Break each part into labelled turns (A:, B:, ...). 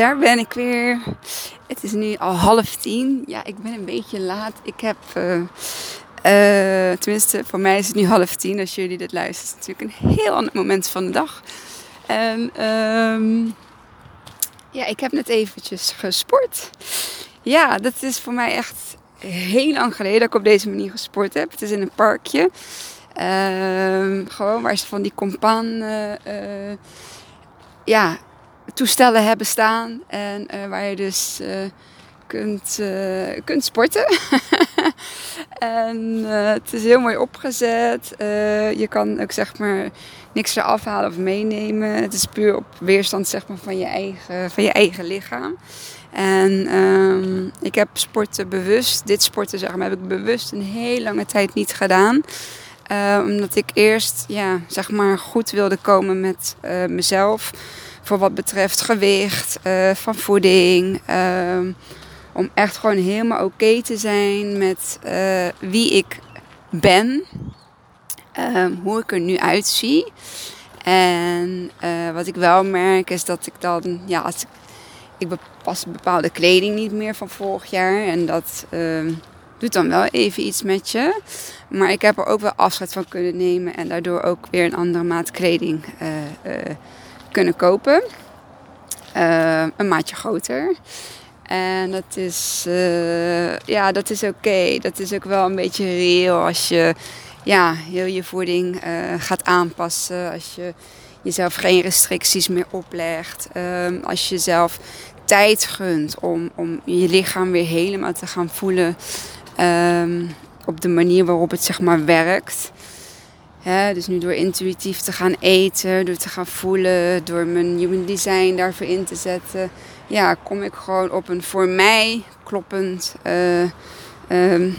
A: daar ben ik weer. Het is nu al half tien. Ja, ik ben een beetje laat. Ik heb, uh, uh, tenminste, voor mij is het nu half tien. Als jullie dit luisteren, is het natuurlijk een heel ander moment van de dag. En um, ja, ik heb net eventjes gesport. Ja, dat is voor mij echt heel lang geleden dat ik op deze manier gesport heb. Het is in een parkje. Uh, gewoon waar ze van die compaan uh, ja, toestellen hebben staan. En uh, waar je dus kunt, kunt sporten. en het is heel mooi opgezet. je kan ook zeg maar niks eraf halen of meenemen. Het is puur op weerstand zeg maar, van, je eigen, van je eigen lichaam. En um, ik heb sporten bewust, dit sporten zeg maar, heb ik bewust een hele lange tijd niet gedaan. Omdat ik eerst ja, zeg maar goed wilde komen met mezelf. Voor wat betreft gewicht, uh, van voeding. Ehm, om echt gewoon helemaal oké te zijn met wie ik ben. Ehm, hoe ik er nu uitzie. En wat ik wel merk is dat ik dan, ja, als ik pas bepaalde kleding niet meer van vorig jaar. En dat uh, doet dan wel even iets met je. Maar ik heb er ook wel afscheid van kunnen nemen. En daardoor ook weer een andere maat kleding kunnen kopen. Uh, een maatje groter. En dat is, ja, dat is oké. Dat is ook wel een beetje reëel als je ja, heel je voeding gaat aanpassen. Als je jezelf geen restricties meer oplegt. Um, als je zelf tijd gunt om, om je lichaam weer helemaal te gaan voelen um, op de manier waarop het zeg maar werkt. Dus nu door intuïtief te gaan eten, door te gaan voelen, door mijn human design daarvoor in te zetten, ja, kom ik gewoon op een voor mij kloppend uh, um,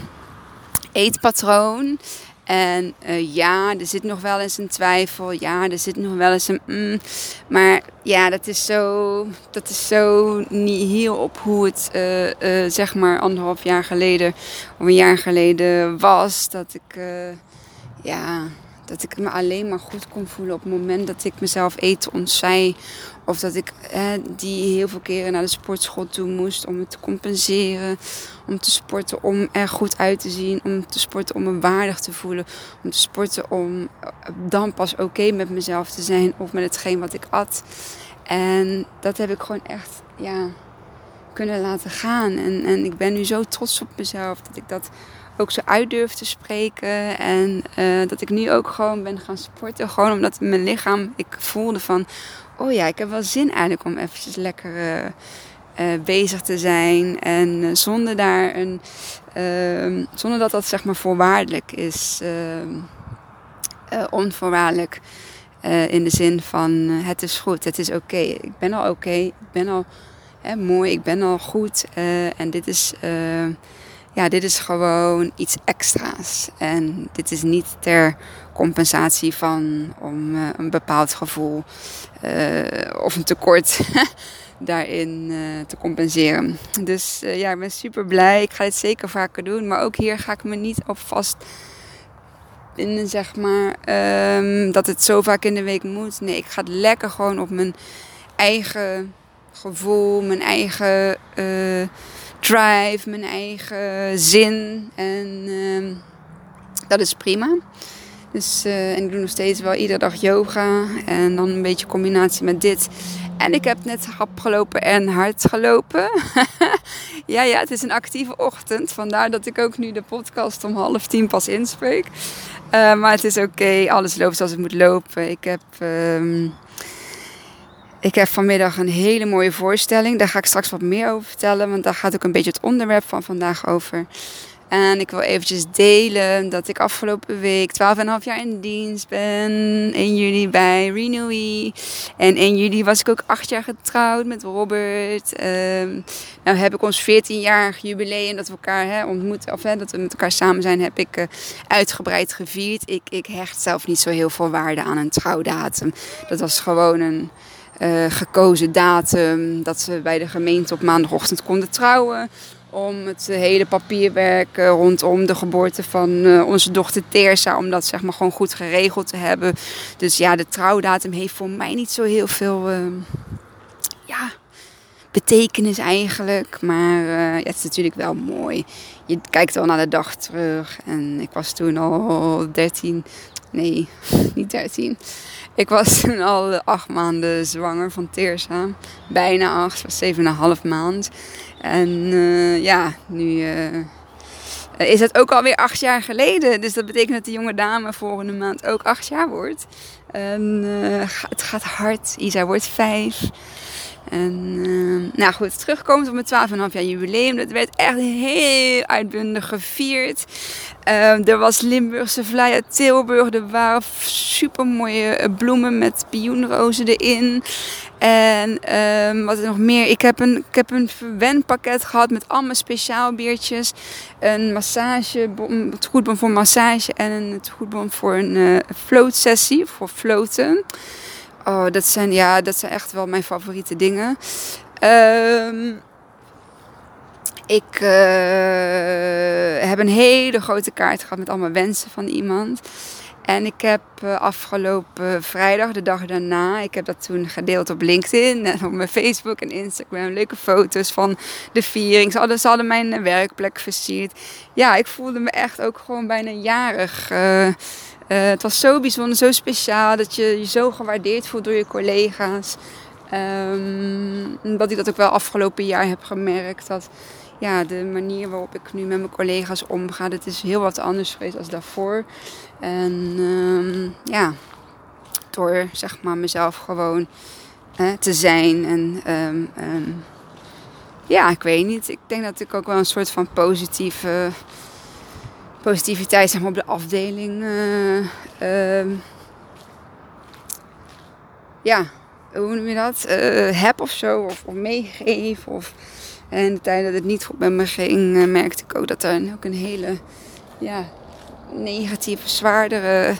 A: eetpatroon. En uh, ja, er zit nog wel eens een twijfel. Ja, er zit nog wel eens een. Mm, maar ja, dat is zo. Dat is zo niet heel op hoe het uh, zeg maar anderhalf jaar geleden of een jaar geleden was. Dat ik. ja, dat ik me alleen maar goed kon voelen op het moment dat ik mezelf eten ontzij. Of dat ik die heel veel keren naar de sportschool toe moest om het te compenseren. Om te sporten om er goed uit te zien. Om te sporten om me waardig te voelen. Om te sporten om dan pas oké met mezelf te zijn. Of met hetgeen wat ik at. En dat heb ik gewoon echt ja, kunnen laten gaan. En, en ik ben nu zo trots op mezelf dat ik dat ook zo uit durf te spreken. En uh, dat ik nu ook gewoon ben gaan sporten. Gewoon omdat mijn lichaam, ik voelde van... Oh ja, ik heb wel zin eigenlijk om eventjes lekker uh, uh, bezig te zijn. En zonder daar een... Ehm, zonder dat dat zeg maar voorwaardelijk is. Ehm, onvoorwaardelijk. in de zin van het is goed, het is oké. Ik ben al oké, ik ben al mooi, ik ben al goed. en dit is ja, dit is gewoon iets extra's. En dit is niet ter compensatie van om uh, een bepaald gevoel uh, of een tekort daarin uh, te compenseren. Dus ja, ik ben super blij. Ik ga dit zeker vaker doen. Maar ook hier ga ik me niet op vast in, zeg maar, um, dat het zo vaak in de week moet. Nee, ik ga het lekker gewoon op mijn eigen gevoel, mijn eigen drive, mijn eigen zin. En uh, dat is prima. Dus, uh, en ik doe nog steeds wel iedere dag yoga. En dan een beetje combinatie met dit. En ik heb net hap gelopen en hard gelopen. ja, ja, het is een actieve ochtend. Vandaar dat ik ook nu de podcast om half tien pas inspreek. Uh, maar het is oké. Alles loopt zoals het moet lopen. Ik heb... Uh, ik heb vanmiddag een hele mooie voorstelling. Daar ga ik straks wat meer over vertellen, want daar gaat ook een beetje het onderwerp van vandaag over. En ik wil eventjes delen dat ik afgelopen week 12,5 jaar in dienst ben. 1 juli bij Renewy. En 1 juli was ik ook 8 jaar getrouwd met Robert. Um, nou heb ik ons 14-jarig jubileum dat we elkaar hè, ontmoeten. Of hè, dat we met elkaar samen zijn, heb ik uh, uitgebreid gevierd. Ik, ik hecht zelf niet zo heel veel waarde aan een trouwdatum. Dat was gewoon een uh, gekozen datum dat ze bij de gemeente op maandagochtend konden trouwen. Om het hele papierwerk uh, rondom de geboorte van uh, onze dochter Tersa, om dat zeg maar gewoon goed geregeld te hebben. Dus ja, de trouwdatum heeft voor mij niet zo heel veel ja, betekenis eigenlijk. Maar het is natuurlijk wel mooi. Je kijkt wel naar de dag terug. En ik was toen al 13. Nee, niet 13. Ik was toen al acht maanden zwanger van Teersa. Bijna acht, was zeven en een half maand. En uh, ja, nu uh, is het ook alweer acht jaar geleden. Dus dat betekent dat de jonge dame volgende maand ook acht jaar wordt. En uh, het gaat hard. Isa wordt vijf. En uh, nou goed, terugkomend op mijn 12,5 jaar jubileum. Dat werd echt heel uitbundig gevierd. Uh, er was Limburgse vlaai uit Tilburg. Er waren super mooie eh, bloemen met pioenrozen erin. En uh, wat er nog meer? Ik heb een, ik heb een verwenpakket gehad met allemaal speciaal biertjes. Een massage, het goedbon voor massage en een goedbon voor een uh, float sessie, voor floten. Oh, dat zijn, ja, dat zijn echt wel mijn favoriete dingen. Um, ik uh, heb een hele grote kaart gehad met allemaal wensen van iemand. En ik heb uh, afgelopen vrijdag, de dag daarna, ik heb dat toen gedeeld op LinkedIn en op mijn Facebook en Instagram. Leuke foto's van de viering. Ze hadden, mijn werkplek versierd. Ja, ik voelde me echt ook gewoon bijna jarig. Uh, uh, het was zo bijzonder, zo speciaal dat je je zo gewaardeerd voelt door je collega's. Um, dat ik dat ook wel afgelopen jaar heb gemerkt. Dat ja, de manier waarop ik nu met mijn collega's omga, dat is heel wat anders geweest als daarvoor. En um, ja, door zeg maar mezelf gewoon hè, te zijn. En um, um, ja, ik weet niet. Ik denk dat ik ook wel een soort van positieve positiviteit zeg maar, op de afdeling. Uh, ja, hoe noem je dat? Uh, heb of zo, of, of. Of, en de tijd dat het niet goed met me ging, uh, merkte ik ook dat er ook een hele ja, negatieve, zwaardere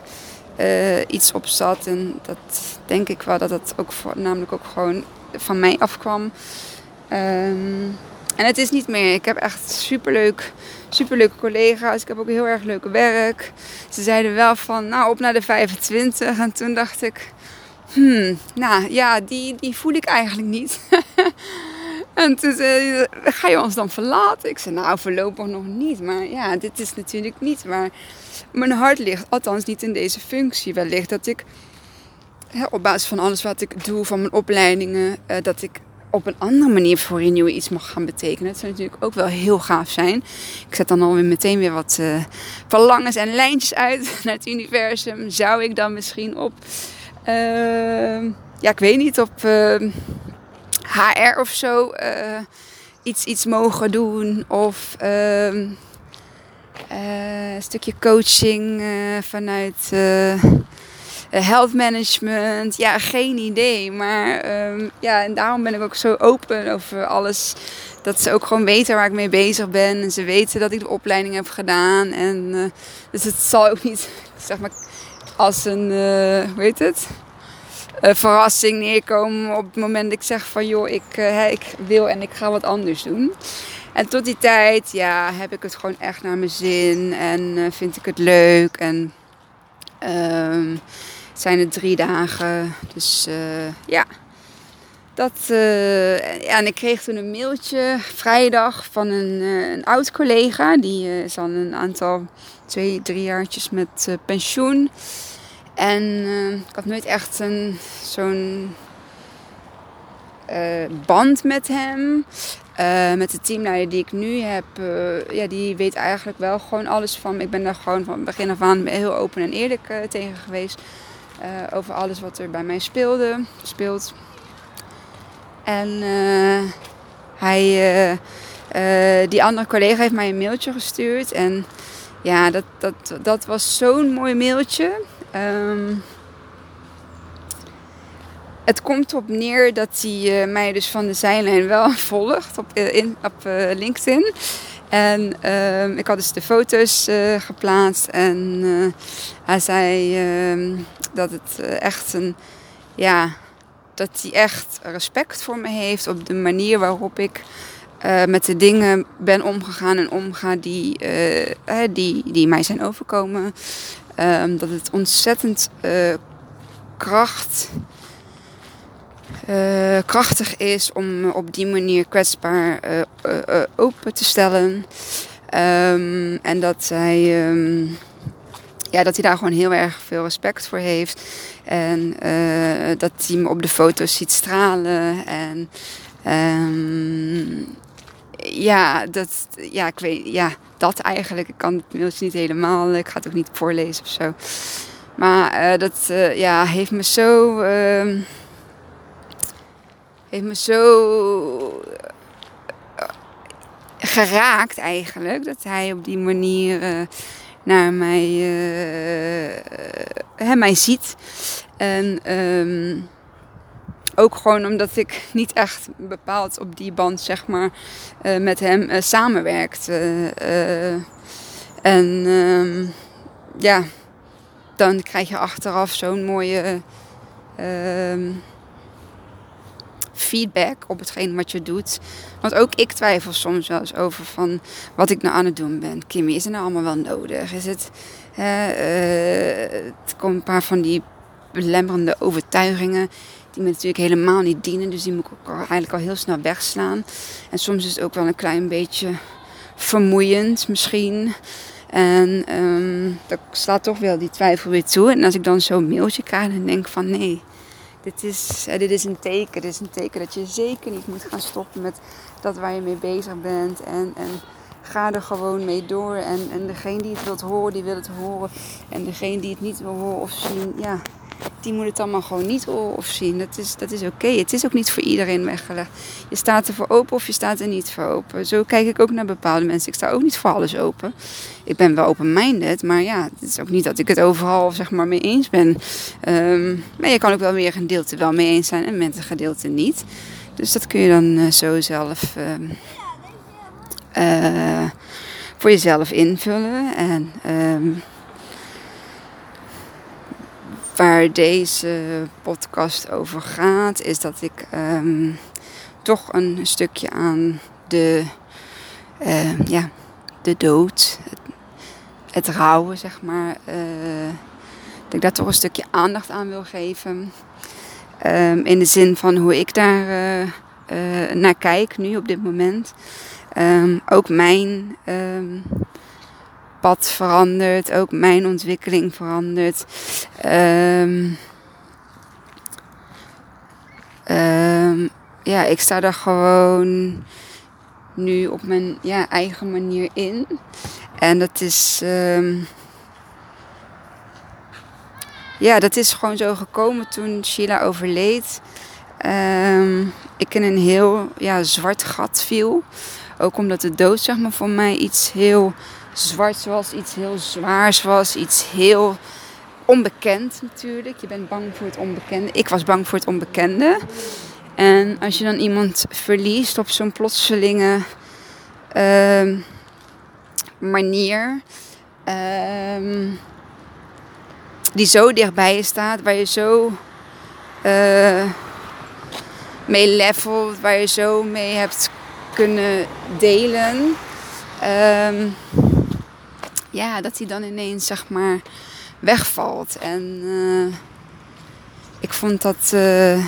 A: iets op zat. En dat denk ik wel dat dat ook namelijk ook gewoon van mij afkwam. Um, en het is niet meer. Ik heb echt superleuk, superleuke collega's. Ik heb ook heel erg leuk werk. Ze zeiden wel van, nou op naar de 25. En toen dacht ik, hmm, nou ja, die, die voel ik eigenlijk niet. en toen zei ga je ons dan verlaten? Ik zei, nou voorlopig nog niet. Maar ja, dit is natuurlijk niet waar mijn hart ligt. Althans niet in deze functie. Wellicht dat ik op basis van alles wat ik doe, van mijn opleidingen, eh, dat ik op een andere manier voor je nieuwe iets mag gaan betekenen. Dat zou natuurlijk ook wel heel gaaf zijn. Ik zet dan alweer meteen weer wat uh, verlangens en lijntjes uit naar het universum. Zou ik dan misschien op, uh, ja, ik weet niet, op ehm, HR of zo eh, iets, iets mogen doen? Of ehm, eh, een stukje coaching vanuit eh, health management. Ja, geen idee. Maar um, ja, en daarom ben ik ook zo open over alles. Dat ze ook gewoon weten waar ik mee bezig ben. En ze weten dat ik de opleiding heb gedaan. En dus het zal ook niet, zeg maar, als een, heet het? Een verrassing neerkomen op het moment dat ik zeg van joh, ik, uh, ik wil en ik ga wat anders doen. En tot die tijd, ja, heb ik het gewoon echt naar mijn zin en vind ik het leuk. En um, zijn het drie dagen. Dus ja. Dat, ja, en ik kreeg toen een mailtje vrijdag van een, een oud collega. Die is al een aantal, twee, drie jaartjes met pensioen. En ik had nooit echt een, zo'n band met hem. met de teamleider die ik nu heb, ja, die weet eigenlijk wel gewoon alles van. Ik ben daar gewoon van begin af aan heel open en eerlijk tegen geweest. Over alles wat er bij mij speelde, speelt. En hij, die andere collega heeft mij een mailtje gestuurd. En ja, dat, dat, dat was zo'n mooi mailtje. Um, het komt erop neer dat hij mij dus van de zijlijn wel volgt op, in, op LinkedIn. En uh, ik had dus de foto's geplaatst en hij zei uh, dat het eh, echt een, ja, dat hij echt respect voor me heeft op de manier waarop ik met de dingen ben omgegaan en omga die, die, die mij zijn overkomen. Ehm, dat het ontzettend kracht uh, krachtig is om op die manier kwetsbaar uh, open te stellen. Um, en dat hij, um, ja, dat hij daar gewoon heel erg veel respect voor heeft. En dat hij me op de foto's ziet stralen. En ja, dat, ja, ik weet, ja, dat eigenlijk. Ik kan het mailtje niet helemaal, ik ga het ook niet voorlezen of zo. Maar dat ja, heeft me zo heeft me zo eh, geraakt eigenlijk. Dat hij op die manier naar mij, mij ziet. En um, ook gewoon omdat ik niet echt bepaald op die band zeg maar uh, met hem uh, samenwerkte. en um, ja, dan krijg je achteraf zo'n mooie feedback op hetgeen wat je doet. Want ook ik twijfel soms wel eens over van wat ik nou aan het doen ben. Kimmy, is het nou allemaal wel nodig? Is het, het komt een paar van die belemmerende overtuigingen die me natuurlijk helemaal niet dienen. Dus die moet ik eigenlijk al heel snel wegslaan. En soms is het ook wel een klein beetje vermoeiend misschien. En um, dat slaat toch wel die twijfel weer toe. En als ik dan zo'n mailtje krijg, dan denk van nee, dit is, dit is een teken. Dit is een teken dat je zeker niet moet gaan stoppen met dat waar je mee bezig bent. En, en ga er gewoon mee door. En, en degene die het wilt horen, die wil het horen. En degene die het niet wil horen of zien, ja, die moet het allemaal gewoon niet of zien. Dat is, dat is oké. Het is ook niet voor iedereen weggelegd. Je staat er voor open of je staat er niet voor open. Zo kijk ik ook naar bepaalde mensen. Ik sta ook niet voor alles open. Ik ben wel open-minded, maar ja, het is ook niet dat ik het overal zeg maar mee eens ben. Um, maar je kan ook wel meer gedeelte wel mee eens zijn en met een gedeelte niet. Dus dat kun je dan uh, zo zelf uh, uh, voor jezelf invullen. En um, waar deze podcast over gaat, is dat ik um, toch een stukje aan de, uh, ja, de dood, het, rouwen, zeg maar, uh, dat ik daar toch een stukje aandacht aan wil geven. Um, in de zin van hoe ik daar uh, naar kijk nu op dit moment. Ook mijn pad verandert, ook mijn ontwikkeling verandert. Um, um, ja, ik sta daar gewoon nu op mijn ja, eigen manier in. En dat is. Um, ja, dat is gewoon zo gekomen toen Sheila overleed. ik in een heel ja, zwart gat viel. Ook omdat de dood zeg maar, voor mij iets heel zwart was, iets heel zwaars was, iets heel onbekend natuurlijk. Je bent bang voor het onbekende. Ik was bang voor het onbekende. En als je dan iemand verliest op zo'n plotselinge uh, manier, uh, die zo dichtbij je staat, waar je zo uh, mee levelt, waar je zo mee hebt kunnen delen. Ehm, ja, dat hij dan ineens zeg maar wegvalt. En uh, ik vond dat uh,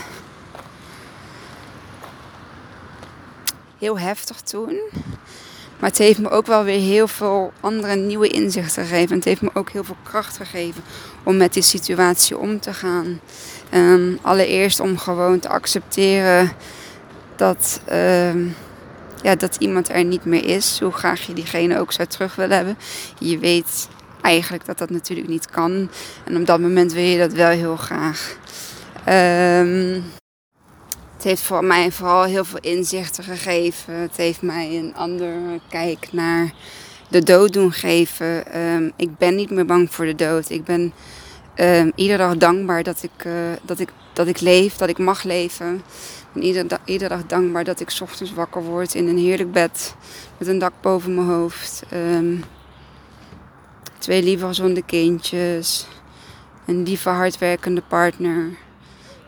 A: heel heftig toen. Maar het heeft me ook wel weer heel veel andere nieuwe inzichten gegeven. Het heeft me ook heel veel kracht gegeven om met die situatie om te gaan. Um, allereerst om gewoon te accepteren dat. Uh, ja, dat iemand er niet meer is, hoe graag je diegene ook zou terug willen hebben. Je weet eigenlijk dat dat natuurlijk niet kan. En op dat moment wil je dat wel heel graag. Um, het heeft voor mij vooral heel veel inzichten gegeven. Het heeft mij een andere kijk naar de dood doen geven. Um, ik ben niet meer bang voor de dood. Ik ben um, iedere dag dankbaar dat ik, uh, dat, ik, dat ik leef, dat ik mag leven ben iedere, iedere dag dankbaar dat ik ochtends wakker word in een heerlijk bed met een dak boven mijn hoofd. Um, twee lieve gezonde kindjes. Een lieve hardwerkende partner.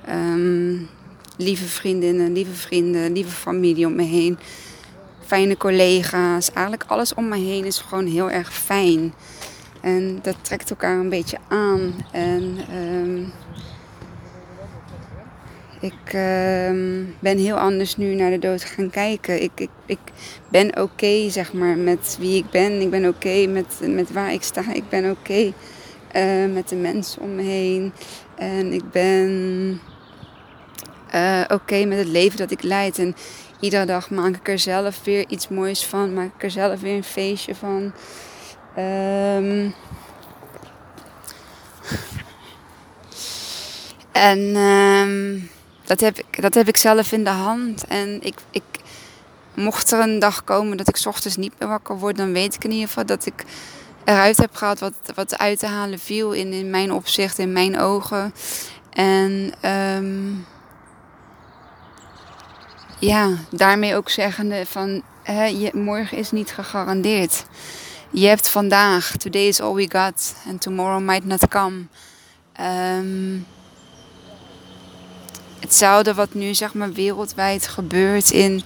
A: Um, lieve vriendinnen, lieve vrienden, lieve familie om me heen. Fijne collega's. Eigenlijk alles om me heen is gewoon heel erg fijn. En dat trekt elkaar een beetje aan. En um, Ik ehm, ben heel anders nu naar de dood gaan kijken. Ik, ik, ik ben oké, zeg maar, met wie ik ben. Ik ben oké met, met waar ik sta. Ik ben oké eh, met de mensen om me heen. En ik ben uh, oké met het leven dat ik leid. En iedere dag maak ik er zelf weer iets moois van. Maak ik er zelf weer een feestje van. Um, en um, dat, heb ik, dat heb ik zelf in de hand. En ik, ik, mocht er een dag komen dat ik ochtends niet meer wakker word, dan weet ik in ieder geval dat ik eruit heb gehad wat, wat uit te halen viel in, in mijn opzicht, in mijn ogen. En um, ja, daarmee ook zeggende van hè, je, morgen is niet gegarandeerd. Je hebt vandaag, today is all we got, and tomorrow might not come. Um, hetzelfde wat nu zeg maar wereldwijd gebeurt in,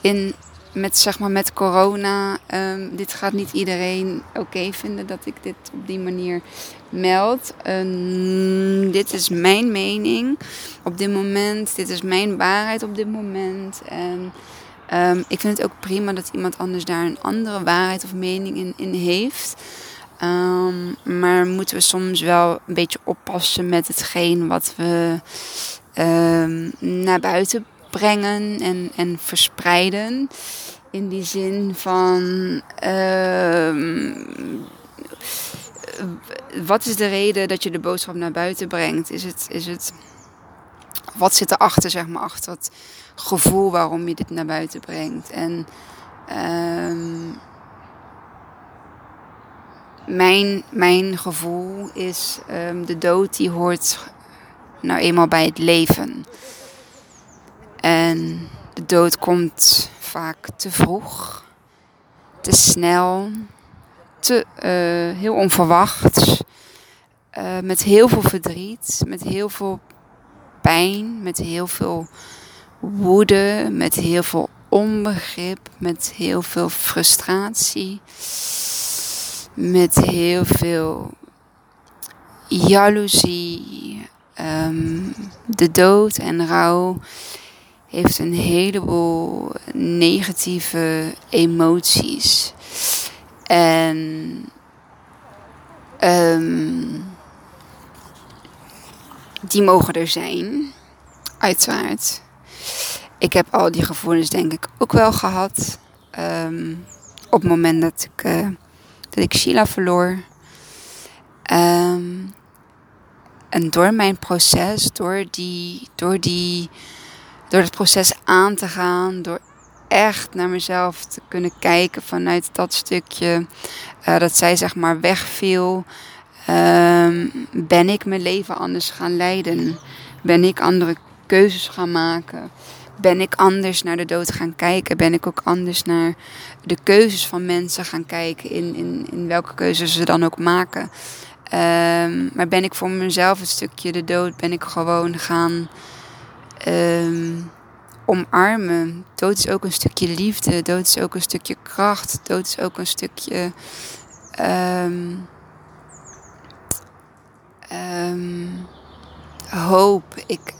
A: in met, zeg maar, met corona. Um, dit gaat niet iedereen oké vinden dat ik dit op die manier meld. Um, dit is mijn mening op dit moment. Dit is mijn waarheid op dit moment. En um, ik vind het ook prima dat iemand anders daar een andere waarheid of mening in, in heeft. maar moeten we soms wel een beetje oppassen met hetgeen wat we naar buiten brengen en, en verspreiden. In die zin van. Wat is de reden dat je de boodschap naar buiten brengt? Is het. Is het wat zit erachter, zeg maar, achter het gevoel waarom je dit naar buiten brengt? En. Uh, mijn, mijn gevoel is um, de dood die hoort nou eenmaal bij het leven. En de dood komt vaak te vroeg, te snel, te, uh, heel onverwachts. Uh, met heel veel verdriet, met heel veel pijn, met heel veel woede, met heel veel onbegrip, met heel veel frustratie, met heel veel jaloezie, um, de dood en rouw heeft een heleboel negatieve emoties. En um, die mogen er zijn, uiteraard. Ik heb al die gevoelens denk ik ook wel gehad. Um, op het moment dat ik, uh, dat ik Sheila verloor. Um, en door mijn proces, door die, door die door het proces aan te gaan, door echt naar mezelf te kunnen kijken vanuit dat stukje uh, dat zij zeg maar wegviel, um, ben ik mijn leven anders gaan leiden. Ben ik andere keuzes gaan maken. Ben ik anders naar de dood gaan kijken? Ben ik ook anders naar de keuzes van mensen gaan kijken? In, in, in welke keuzes ze dan ook maken. Um, maar ben ik voor mezelf een stukje de dood? Ben ik gewoon gaan um, omarmen. Dood is ook een stukje liefde. Dood is ook een stukje kracht. Dood is ook een stukje. Um, hoop. Ik,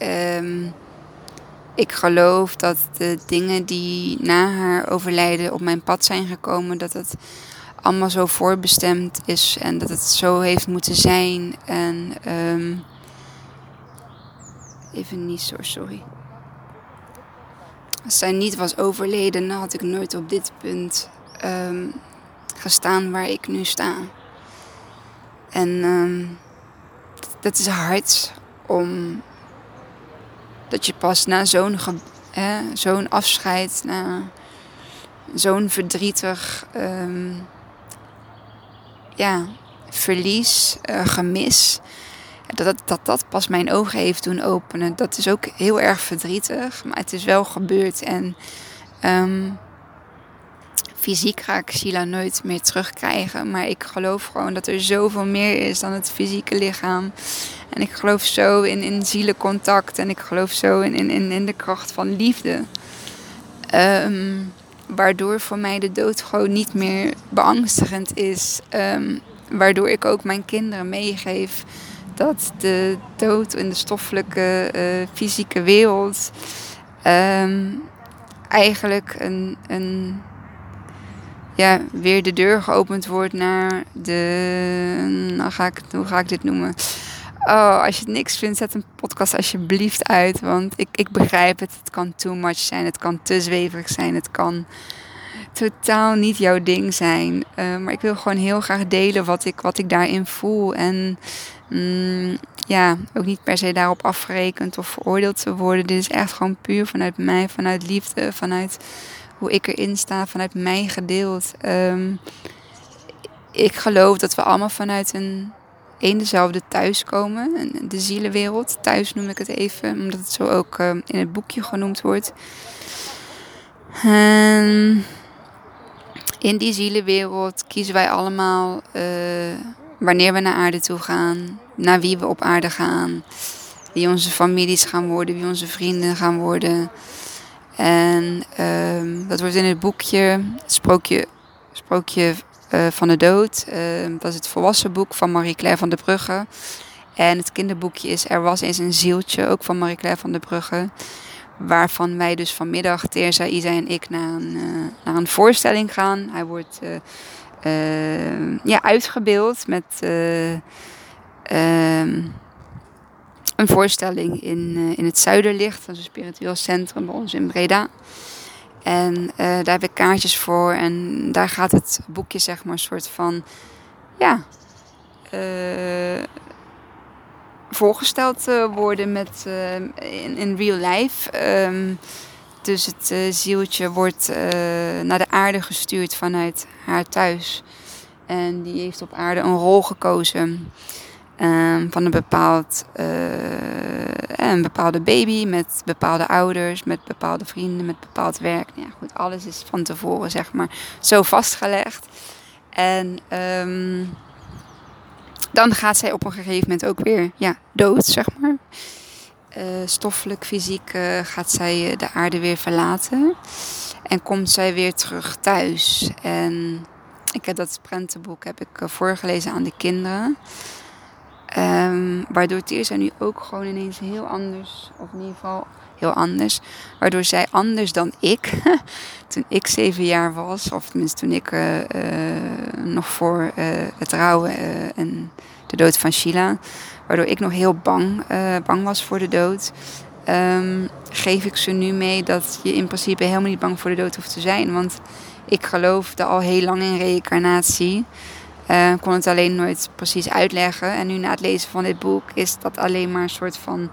A: ik geloof dat de dingen die na haar overlijden op mijn pad zijn gekomen, dat het allemaal zo voorbestemd is en dat het zo heeft moeten zijn. En um, Even niet zo, sorry. Als zij niet was overleden, dan had ik nooit op dit punt um, gestaan waar ik nu sta. En dat is hard om dat je pas na zo'n afscheid, na zo'n verdrietig um, ja, verlies, uh, gemis, dat, dat dat pas mijn ogen heeft doen openen. Dat is ook heel erg verdrietig, maar het is wel gebeurd. En um, fysiek ga ik Sheila nooit meer terugkrijgen. Maar ik geloof gewoon dat er zoveel meer is dan het fysieke lichaam. En ik geloof zo in, in zielencontact. En ik geloof zo in, in, in de kracht van liefde. Um, waardoor voor mij de dood gewoon niet meer beangstigend is. Um, waardoor ik ook mijn kinderen meegeef dat de dood in de stoffelijke, fysieke wereld ehm, eigenlijk een, een ja, weer de deur geopend wordt naar de. Nou ga ik, hoe ga ik dit noemen? Oh, als je het niks vindt, zet een podcast alsjeblieft uit. Want ik, ik begrijp het. Het kan too much zijn. Het kan te zweverig zijn. Het kan totaal niet jouw ding zijn. Uh, maar ik wil gewoon heel graag delen wat ik, wat ik daarin voel. En mm, ja, ook niet per se daarop afgerekend of veroordeeld te worden. Dit is echt gewoon puur vanuit mij, vanuit liefde, vanuit hoe ik erin sta, vanuit mij gedeeld. Um, ik geloof dat we allemaal vanuit een één dezelfde thuis komen. De zielenwereld. Thuis noem ik het even, omdat het zo ook uh, in het boekje genoemd wordt. Um, in die zielenwereld kiezen wij allemaal uh, wanneer we naar aarde toe gaan, naar wie we op aarde gaan, wie onze families gaan worden, wie onze vrienden gaan worden. En um, dat wordt in het boekje, sprookje, sprookje uh, van de dood. Uh, dat is het volwassen boek van Marie-Claire van der Brugge. En het kinderboekje is Er was eens een zieltje, ook van Marie-Claire van der Brugge. Waarvan wij dus vanmiddag, Teresa, Isa en ik, naar een, uh, naar een voorstelling gaan. Hij wordt ja, uitgebeeld met ehm, een voorstelling in, in het Zuiderlicht. Dat is een spiritueel centrum bij ons in Breda. En uh, daar heb ik kaartjes voor. En daar gaat het boekje, zeg maar, een soort van. Ja. Uh, voorgesteld worden met, in, in real life. Um, dus het zieltje wordt naar de aarde gestuurd vanuit haar thuis. En die heeft op aarde een rol gekozen. Um, van een, bepaald, uh, een bepaalde baby met bepaalde ouders, met bepaalde vrienden, met bepaald werk. Ja, goed, alles is van tevoren, zeg maar, zo vastgelegd. En um, dan gaat zij op een gegeven moment ook weer ja, dood, zeg maar. Uh, stoffelijk, fysiek uh, gaat zij de aarde weer verlaten. En komt zij weer terug thuis. En ik heb dat prentenboek heb ik voorgelezen aan de kinderen. Um, waardoor Tirza nu ook gewoon ineens heel anders, of in ieder geval heel anders. Waardoor zij anders dan ik, toen ik zeven jaar was, of tenminste toen ik uh, uh, nog voor uh, het rouwen en de dood van Sheila, waardoor ik nog heel bang, bang was voor de dood. Um, geef ik ze nu mee dat je in principe helemaal niet bang voor de dood hoeft te zijn. Want ik geloofde al heel lang in reïncarnatie. Uh, kon het alleen nooit precies uitleggen. En nu na het lezen van dit boek is dat alleen maar een soort van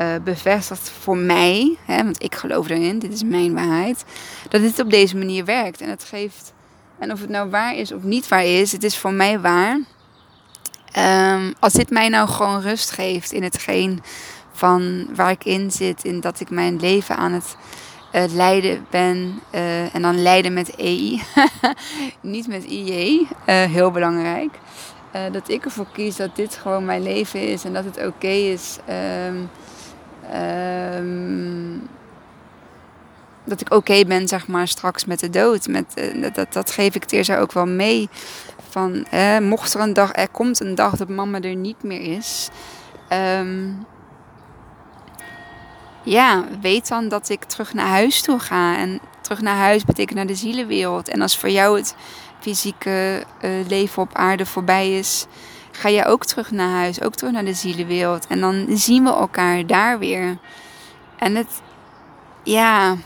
A: uh, bevestigd voor mij. Hè, want ik geloof erin, dit is mijn waarheid. Dat dit op deze manier werkt. En het geeft. En of het nou waar is of niet waar is, het is voor mij waar. Um, als dit mij nou gewoon rust geeft in hetgeen van waar ik in zit, in dat ik mijn leven aan het uh, Leiden ben. Uh, en dan Leiden met EI. Niet met IJ. Uh, heel belangrijk. dat ik ervoor kies dat dit gewoon mijn leven is. En dat het oké is. Um, um, dat ik oké ben, zeg maar, straks met de dood. Met, dat, dat geef ik Teerza ook wel mee. Van, mocht er een dag, er komt een dag dat mama er niet meer is. Um, ja, weet dan dat ik terug naar huis toe ga. En terug naar huis betekent naar de zielenwereld. En als voor jou het fysieke uh, leven op aarde voorbij is, ga je ook terug naar huis, ook terug naar de zielenwereld. En dan zien we elkaar daar weer. En het, ja.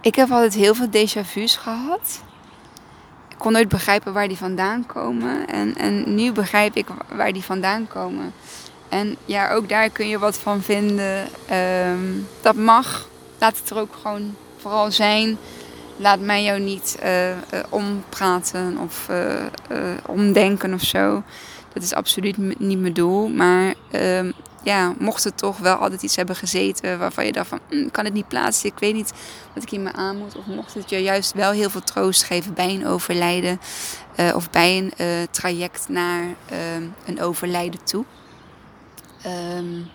A: Ik heb altijd heel veel déjà vu's gehad. Ik kon nooit begrijpen waar die vandaan komen. En, en nu begrijp ik waar die vandaan komen. En ja, ook daar kun je wat van vinden. Um, dat mag. Laat het er ook gewoon vooral zijn. Laat mij jou niet uh, uh, ompraten of uh, omdenken of zo. Dat is absoluut niet mijn doel. Maar um, ja, mocht het toch wel altijd iets hebben gezeten waarvan je dacht van, hm, kan het niet plaatsen, ik weet niet wat ik hier me aan moet. Of mocht het je juist wel heel veel troost geven bij een overlijden of bij een traject naar ehm, een overlijden toe. Um,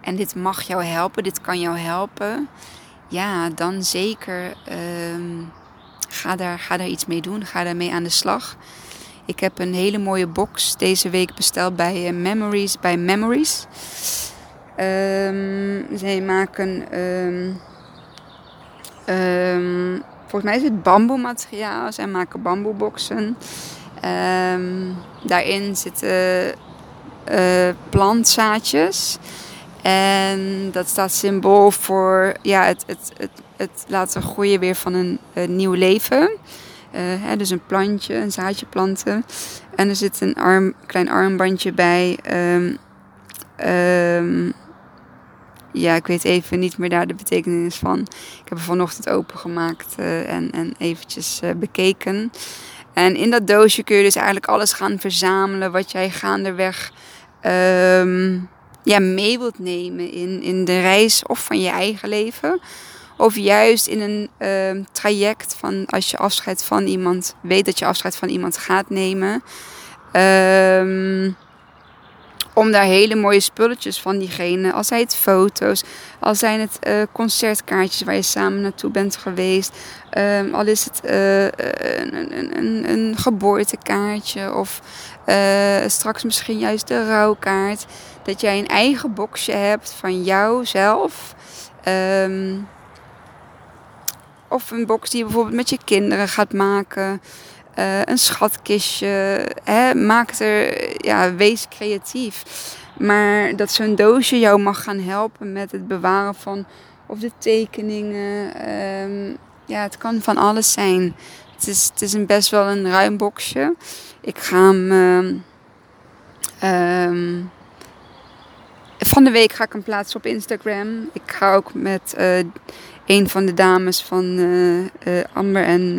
A: en dit mag jou helpen, dit kan jou helpen. Ja, dan zeker um, ga, daar, ga daar iets mee doen. Ga daarmee aan de slag. Ik heb een hele mooie box deze week besteld bij uh, Memories. Bij Memories. Um, zij maken. Volgens mij is het bamboemateriaal. Zij maken bamboeboxen. daarin zitten plantzaadjes. En dat staat symbool voor ja, het, het, het, het laten groeien weer van een, nieuw leven. Uh, hè, dus een plantje, een zaadje planten. En er zit een arm, klein armbandje bij. Um, um, ja, ik weet even niet meer daar de betekenis van. Ik heb er vanochtend opengemaakt uh, en, en eventjes bekeken. En in dat doosje kun je dus eigenlijk alles gaan verzamelen wat jij gaandeweg um, ja, mee wilt nemen in, in de reis of van je eigen leven. Of juist in een uh, traject van als je afscheid van iemand, weet dat je afscheid van iemand gaat nemen. Um, om daar hele mooie spulletjes van diegene, al zijn het foto's, al zijn het uh, concertkaartjes waar je samen naartoe bent geweest, um, al is het uh, een, een, een, een, geboortekaartje of uh, straks misschien juist de rouwkaart. Dat jij een eigen boxje hebt van jouzelf. Um, of een box die je bijvoorbeeld met je kinderen gaat maken. Uh, een schatkistje. Hè, maak er, ja, wees creatief. Maar dat zo'n doosje jou mag gaan helpen met het bewaren van of de tekeningen. Um, ja, het kan van alles zijn. Het is, het is een best wel een ruim boxje. Ik ga hem. Um, van de week ga ik hem plaatsen op Instagram. Ik ga ook met uh, een van de dames van uh, Amber en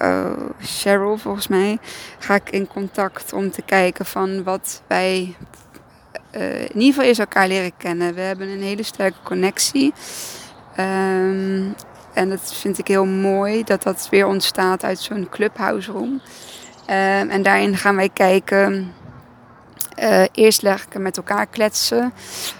A: oh, Cheryl, volgens mij, ga ik in contact om te kijken van wat wij in ieder geval eerst elkaar leren kennen. We hebben een hele sterke connectie. Um, en dat vind ik heel mooi dat dat weer ontstaat uit zo'n clubhouse room. Um, en daarin gaan wij kijken uh, eerst lekker met elkaar kletsen.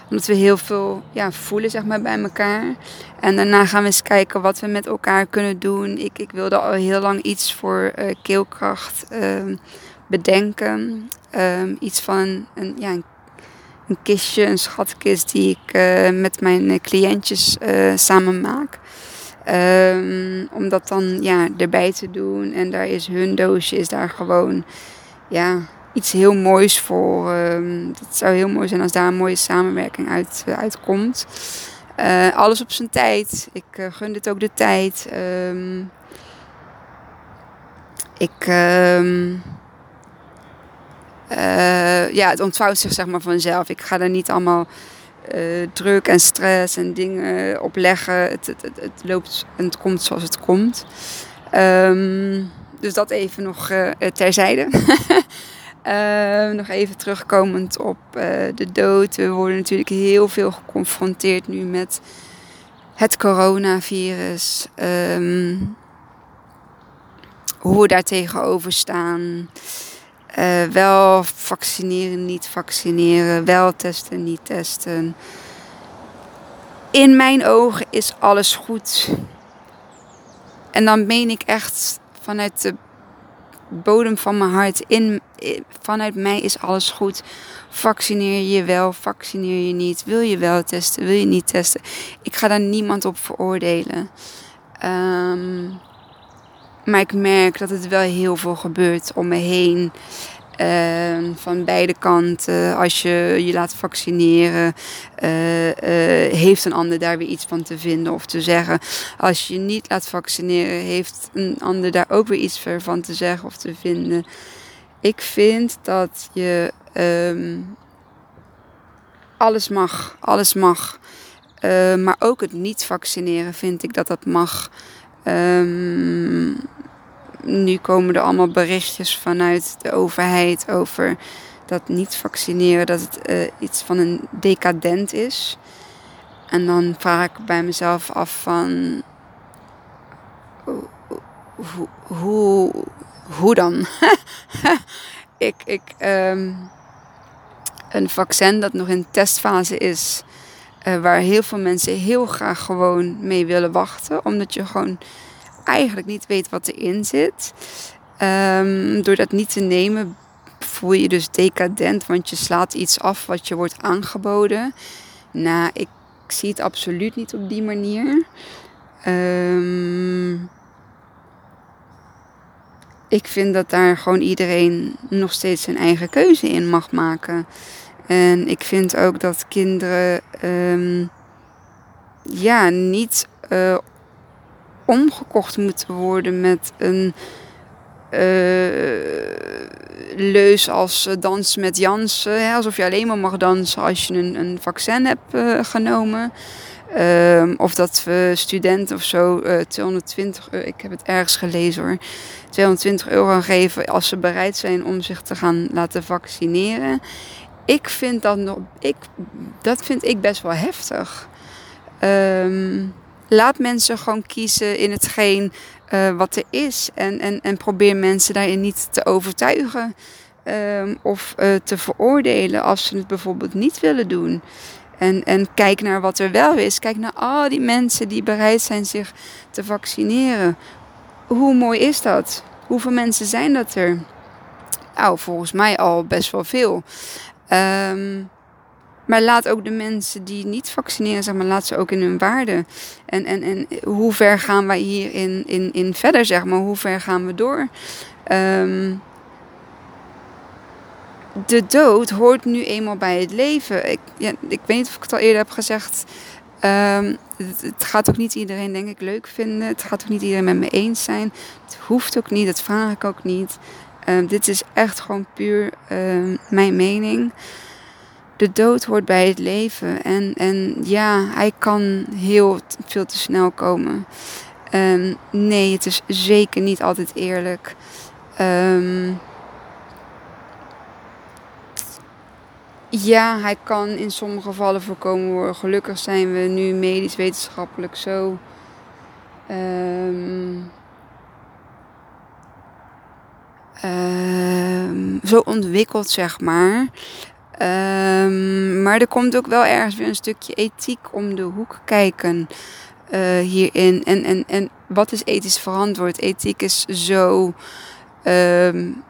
A: Omdat we heel veel ja, voelen zeg maar, bij elkaar. En daarna gaan we eens kijken wat we met elkaar kunnen doen. Ik, ik wilde al heel lang iets voor uh, keelkracht uh, bedenken. Um, iets van een, ja, een, een, kistje, een schatkist die ik uh, met mijn cliëntjes samen maak. Um, om dat dan ja, erbij te doen. En daar is hun doosje, is daar gewoon ja, iets heel moois voor. Het zou heel mooi zijn als daar een mooie samenwerking uit, uh, uitkomt. Uh, alles op zijn tijd. Ik uh, gun dit ook de tijd. Um, ik. Um, ja, het ontvouwt zich zeg maar vanzelf. Ik ga er niet allemaal druk en stress en dingen op leggen. Het, het, het, het, loopt en het komt zoals het komt. dus dat even nog terzijde. Uh, nog even terugkomend op uh, de dood. We worden natuurlijk heel veel geconfronteerd nu met het coronavirus. Um, hoe we daar tegenover staan. Uh, wel vaccineren, niet vaccineren. Wel testen, niet testen. In mijn ogen is alles goed. En dan meen ik echt vanuit de bodem van mijn hart. In, vanuit mij is alles goed. Vaccineer je wel, vaccineer je niet. Wil je wel testen, wil je niet testen. Ik ga daar niemand op veroordelen. Um, maar ik merk dat het wel heel veel gebeurt om me heen. Uh, van beide kanten. Als je je laat vaccineren, uh, uh, heeft een ander daar weer iets van te vinden of te zeggen. Als je niet laat vaccineren, heeft een ander daar ook weer iets van te zeggen of te vinden. Ik vind dat je um, alles mag, alles mag. maar ook het niet vaccineren vind ik dat dat mag. Um, nu komen er allemaal berichtjes vanuit de overheid over dat niet vaccineren, dat het uh, iets van een decadent is. En dan vraag ik bij mezelf af van hoe, hoe dan? ik, ik, um, een vaccin dat nog in testfase is, uh, waar heel veel mensen heel graag gewoon mee willen wachten, omdat je gewoon eigenlijk niet weet wat erin zit. Um, door dat niet te nemen voel je je dus decadent, want je slaat iets af wat je wordt aangeboden. Nou, ik zie het absoluut niet op die manier. Um, ik vind dat daar gewoon iedereen nog steeds zijn eigen keuze in mag maken. En ik vind ook dat kinderen um, ja, niet uh, omgekocht moeten worden met een uh, leus als dansen met Jansen. Alsof je alleen maar mag dansen als je een, een vaccin hebt genomen. Um, of dat we studenten of zo uh, 220 euro, ik heb het ergens gelezen hoor, 220 euro geven als ze bereid zijn om zich te gaan laten vaccineren. Ik vind dat nog, ik, dat vind ik best wel heftig. Um, laat mensen gewoon kiezen in hetgeen uh, wat er is. En, en, en probeer mensen daarin niet te overtuigen um, of uh, te veroordelen als ze het bijvoorbeeld niet willen doen. En, en kijk naar wat er wel is. Kijk naar al die mensen die bereid zijn zich te vaccineren. Hoe mooi is dat? Hoeveel mensen zijn dat er? Nou, volgens mij al best wel veel. Um, maar laat ook de mensen die niet vaccineren, zeg maar, laat ze ook in hun waarde. En, en, en hoe ver gaan wij hierin in, in verder, zeg maar? Hoe ver gaan we door? Um, de dood hoort nu eenmaal bij het leven. Ik, ja, ik weet niet of ik het al eerder heb gezegd. Um, het, gaat ook niet iedereen, denk ik, leuk vinden. Het gaat ook niet iedereen met me eens zijn. Het hoeft ook niet, dat vraag ik ook niet. Um, dit is echt gewoon puur um, mijn mening. De dood hoort bij het leven. En, en ja, hij kan heel veel te snel komen. nee, het is zeker niet altijd eerlijk. Um, Ja, hij kan in sommige gevallen voorkomen worden. Gelukkig zijn we nu medisch wetenschappelijk zo. Um, um, zo ontwikkeld, zeg maar. Um, maar er komt ook wel ergens weer een stukje ethiek om de hoek kijken uh, hierin. En, en, en wat is ethisch verantwoord? Ethiek is zo. Um,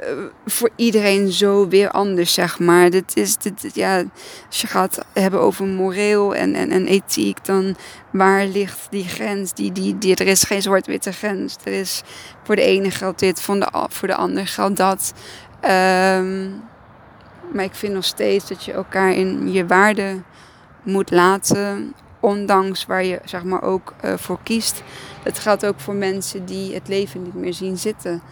A: uh, voor iedereen zo weer anders, zeg maar. Dit is, ja, als je gaat hebben over moreel en, en, en ethiek, dan waar ligt die grens? Die, die, die, er is geen zwart-witte grens. Er is, voor de ene geldt dit, voor de, ander geldt dat. Um, maar ik vind nog steeds dat je elkaar in je waarde moet laten, ondanks waar je zeg maar ook uh, voor kiest. Dat geldt ook voor mensen die het leven niet meer zien zitten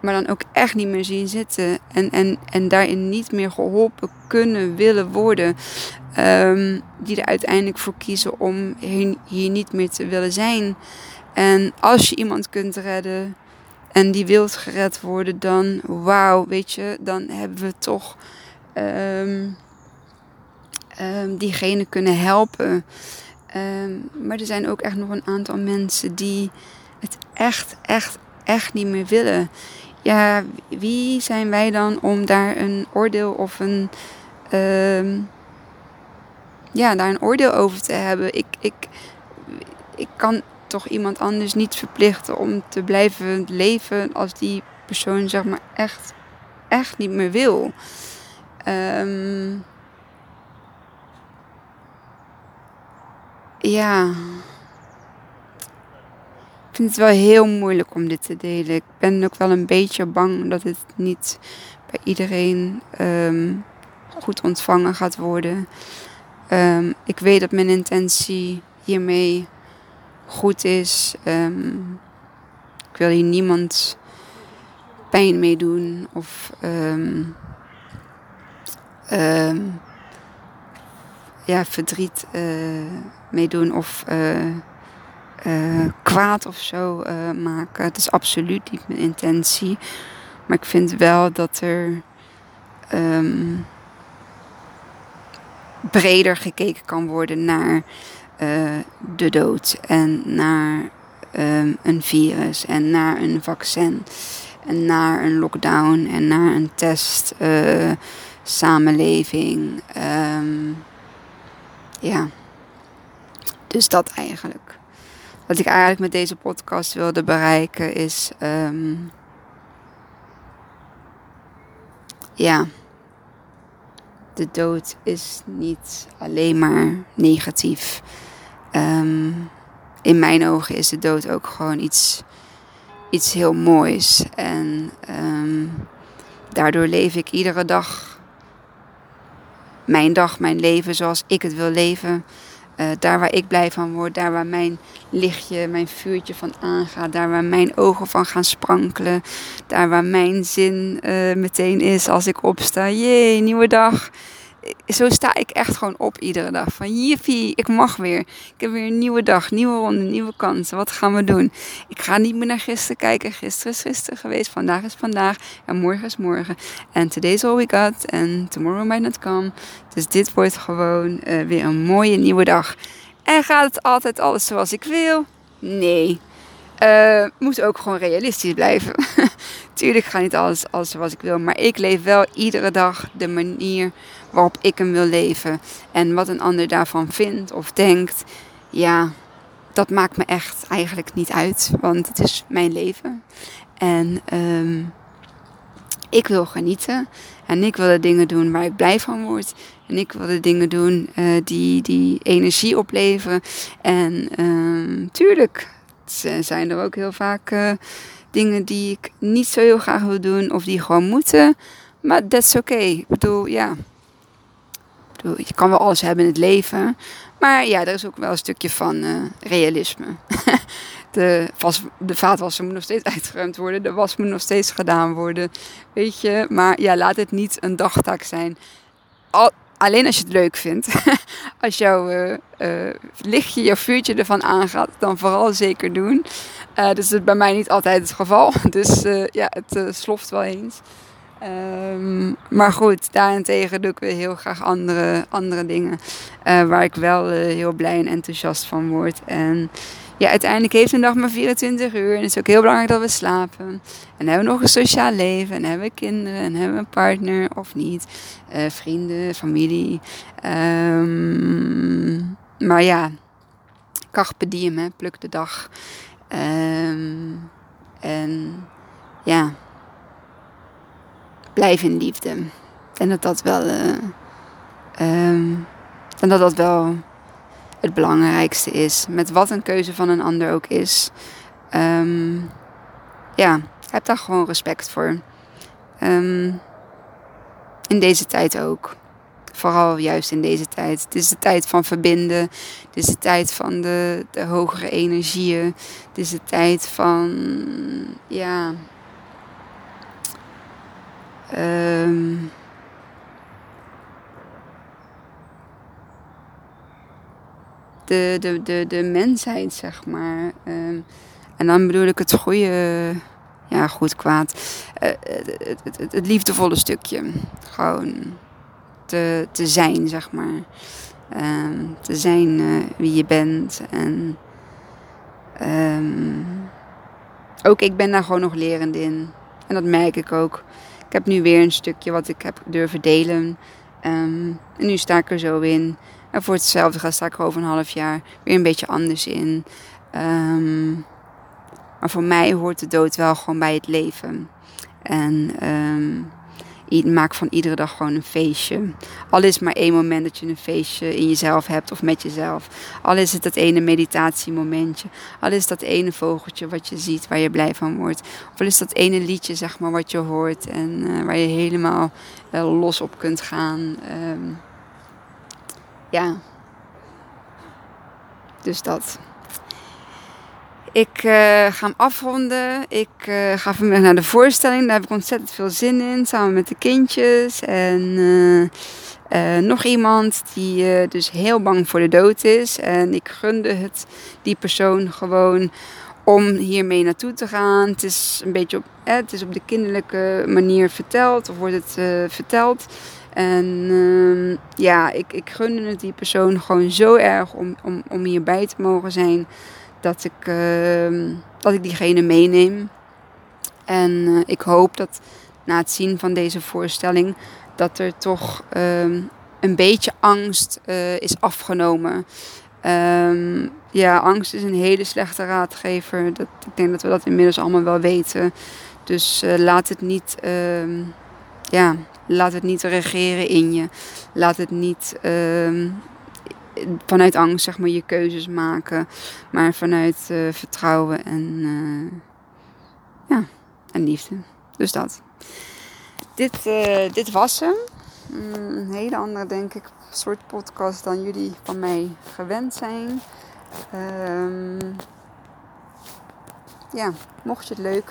A: maar dan ook echt niet meer zien zitten. En, en, en daarin niet meer geholpen kunnen, willen worden. Um, die er uiteindelijk voor kiezen om hier, niet meer te willen zijn. En als je iemand kunt redden en die wilt gered worden, dan wauw, weet je, dan hebben we toch um, um, diegene kunnen helpen. maar er zijn ook echt nog een aantal mensen die het echt, echt, echt niet meer willen ja, wie zijn wij dan om daar een oordeel of een. Uh, ja, daar een oordeel over te hebben. Ik, ik, ik kan toch iemand anders niet verplichten om te blijven leven als die persoon zeg maar echt, echt niet meer wil. Um, ja vind het wel heel moeilijk om dit te delen. Ik ben ook wel een beetje bang dat het niet bij iedereen um, goed ontvangen gaat worden. Um, ik weet dat mijn intentie hiermee goed is. Um, ik wil hier niemand pijn mee doen of ja, verdriet uh, mee doen of uh, uh, kwaad of zo uh, maken. Het is absoluut niet mijn intentie. Maar ik vind wel dat er um, breder gekeken kan worden naar uh, de dood en naar um, een virus en naar een vaccin en naar een lockdown en naar een test samenleving. Um, ja, dus dat eigenlijk. Wat ik eigenlijk met deze podcast wilde bereiken is. ehm, ja. De dood is niet alleen maar negatief. Ehm, in mijn ogen is de dood ook gewoon iets, iets heel moois. En ehm, daardoor leef ik iedere dag mijn dag, mijn leven zoals ik het wil leven. Eh, daar waar ik blij van word, daar waar mijn lichtje, mijn vuurtje van aangaat, daar waar mijn ogen van gaan sprankelen, daar waar mijn zin eh, meteen is als ik opsta. Jee, nieuwe dag. Zo sta ik echt gewoon op iedere dag. Van jiffie, ik mag weer. Ik heb weer een nieuwe dag, nieuwe ronde, nieuwe kansen. Wat gaan we doen? Ik ga niet meer naar gisteren kijken. Gisteren is gisteren geweest. Vandaag is vandaag. En morgen is morgen. En today is all we got. En tomorrow might not come. Dus dit wordt gewoon uh, weer een mooie nieuwe dag. En gaat het altijd alles zoals ik wil? Nee. Uh, moet ook gewoon realistisch blijven. Tuurlijk gaat niet alles, alles zoals ik wil. Maar ik leef wel iedere dag de manier waarop ik hem wil leven. En wat een ander daarvan vindt of denkt. Ja, dat maakt me echt eigenlijk niet uit. Want het is mijn leven. En um, ik wil genieten. En ik wil de dingen doen waar ik blij van word. En ik wil de dingen doen uh, die, die energie opleveren. En um, tuurlijk zijn er ook heel vaak uh, dingen die ik niet zo heel graag wil doen. Of die gewoon moeten. Maar dat is oké. Ik bedoel, ja. Ik bedoel, je kan wel alles hebben in het leven. Maar ja, er is ook wel een stukje van uh, realisme. de, was, de vaatwasser moet nog steeds uitgeruimd worden. De was moet nog steeds gedaan worden. Weet je, maar ja, laat het niet een dagtaak zijn. Al, alleen als je het leuk vindt. als jouw uh, uh, lichtje, jouw vuurtje ervan aangaat, dan vooral zeker doen. Uh, dus dat is bij mij niet altijd het geval. Dus ja, het sloft wel eens. Um, maar goed, daarentegen doe ik weer heel graag andere, andere dingen. waar ik wel heel blij en enthousiast van word. En ja, uiteindelijk heeft een dag maar 24 uur. En het is ook heel belangrijk dat we slapen. En hebben we nog een sociaal leven. En hebben we kinderen. En hebben we een partner of niet. Uh, vrienden, familie. Um, maar ja, carpe diem, hè, pluk de dag. Um, en ja, blijf in liefde. En dat dat wel... Uh, um, en dat dat wel het belangrijkste is. Met wat een keuze van een ander ook is. Um, ja, heb daar gewoon respect voor. Um, in deze tijd ook. Vooral juist in deze tijd. Het is de tijd van verbinden. Het is de tijd van de, de hogere energieën. Het is de tijd van, ja. Um, de, de, de, de mensheid, zeg maar. Um, en dan bedoel ik het goede, ja, goed, kwaad. Uh, het, het, het, het, liefdevolle stukje. Gewoon te, te zijn, zeg maar. Um, te zijn uh, wie je bent. En um, ook ik ben daar gewoon nog lerend in. En dat merk ik ook. Ik heb nu weer een stukje wat ik heb durven delen. en nu sta ik er zo in. En voor hetzelfde gaat sta ik er over een half jaar weer een beetje anders in. Um, maar voor mij hoort de dood wel gewoon bij het leven. En um, maak van iedere dag gewoon een feestje. Al is maar één moment dat je een feestje in jezelf hebt of met jezelf. Al is het dat ene meditatiemomentje. Al is dat ene vogeltje wat je ziet waar je blij van wordt. Of al is dat ene liedje zeg maar wat je hoort en uh, waar je helemaal uh, los op kunt gaan. Um, ja. Dus dat. Ik uh, ga hem afronden. Ik uh, ga vanmiddag naar de voorstelling. Daar heb ik ontzettend veel zin in. Samen met de kindjes. En uh, nog iemand die dus heel bang voor de dood is. En ik gunde het die persoon gewoon om hiermee naartoe te gaan. Het is een beetje op, het is op de kinderlijke manier verteld. Of wordt het verteld. En uh, ja, ik, ik gunde het die persoon gewoon zo erg om, om, om hierbij te mogen zijn. Dat ik, uh, dat ik diegene meeneem. En uh, ik hoop dat na het zien van deze voorstelling... dat er toch ehm, een beetje angst eh, is afgenomen. Ehm, ja, angst is een hele slechte raadgever. Dat, ik denk dat we dat inmiddels allemaal wel weten. Dus uh, laat het niet, ehm, ja, laat het niet regeren in je. Laat het niet ehm, vanuit angst zeg maar, je keuzes maken. Maar vanuit uh, vertrouwen en, uh, ja, en liefde. Dus dat. Dit, dit was hem. Mm, een hele andere, denk ik, soort podcast dan jullie van mij gewend zijn. Um, ja, mocht je het leuk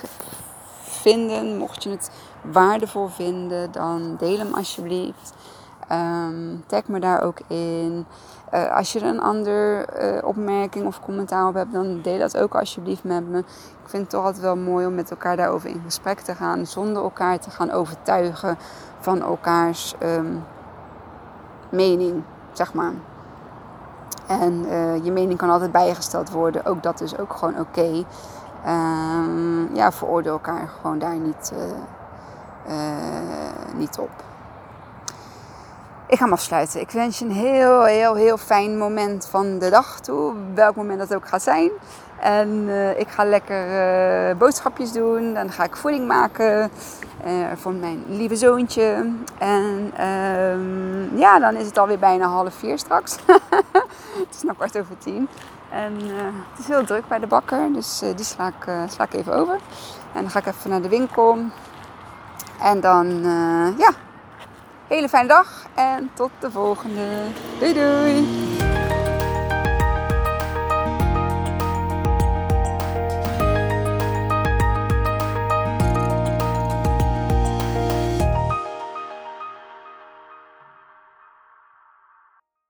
A: vinden, mocht je het waardevol vinden, dan deel hem alsjeblieft. Um, tag me daar ook in. Uh, als je er een andere uh, opmerking of commentaar op hebt, dan deel dat ook alsjeblieft met me. Ik vind het toch altijd wel mooi om met elkaar daarover in gesprek te gaan, zonder elkaar te gaan overtuigen van elkaars um, mening, zeg maar. En uh, je mening kan altijd bijgesteld worden. Ook dat is ook gewoon oké. Um, ja, veroordeel elkaar gewoon daar niet, niet op. Ik ga hem afsluiten. Ik wens je een heel, heel, heel fijn moment van de dag toe. Welk moment dat ook gaat zijn. En uh, ik ga lekker uh, boodschapjes doen. Dan ga ik voeding maken uh, voor mijn lieve zoontje. En um, ja, dan is het alweer bijna half vier straks. het is nog kwart over tien. En het is heel druk bij de bakker. Dus die sla ik, sla ik even over. En dan ga ik even naar de winkel. En dan, ja, hele fijne dag. En tot de volgende. Doei doei!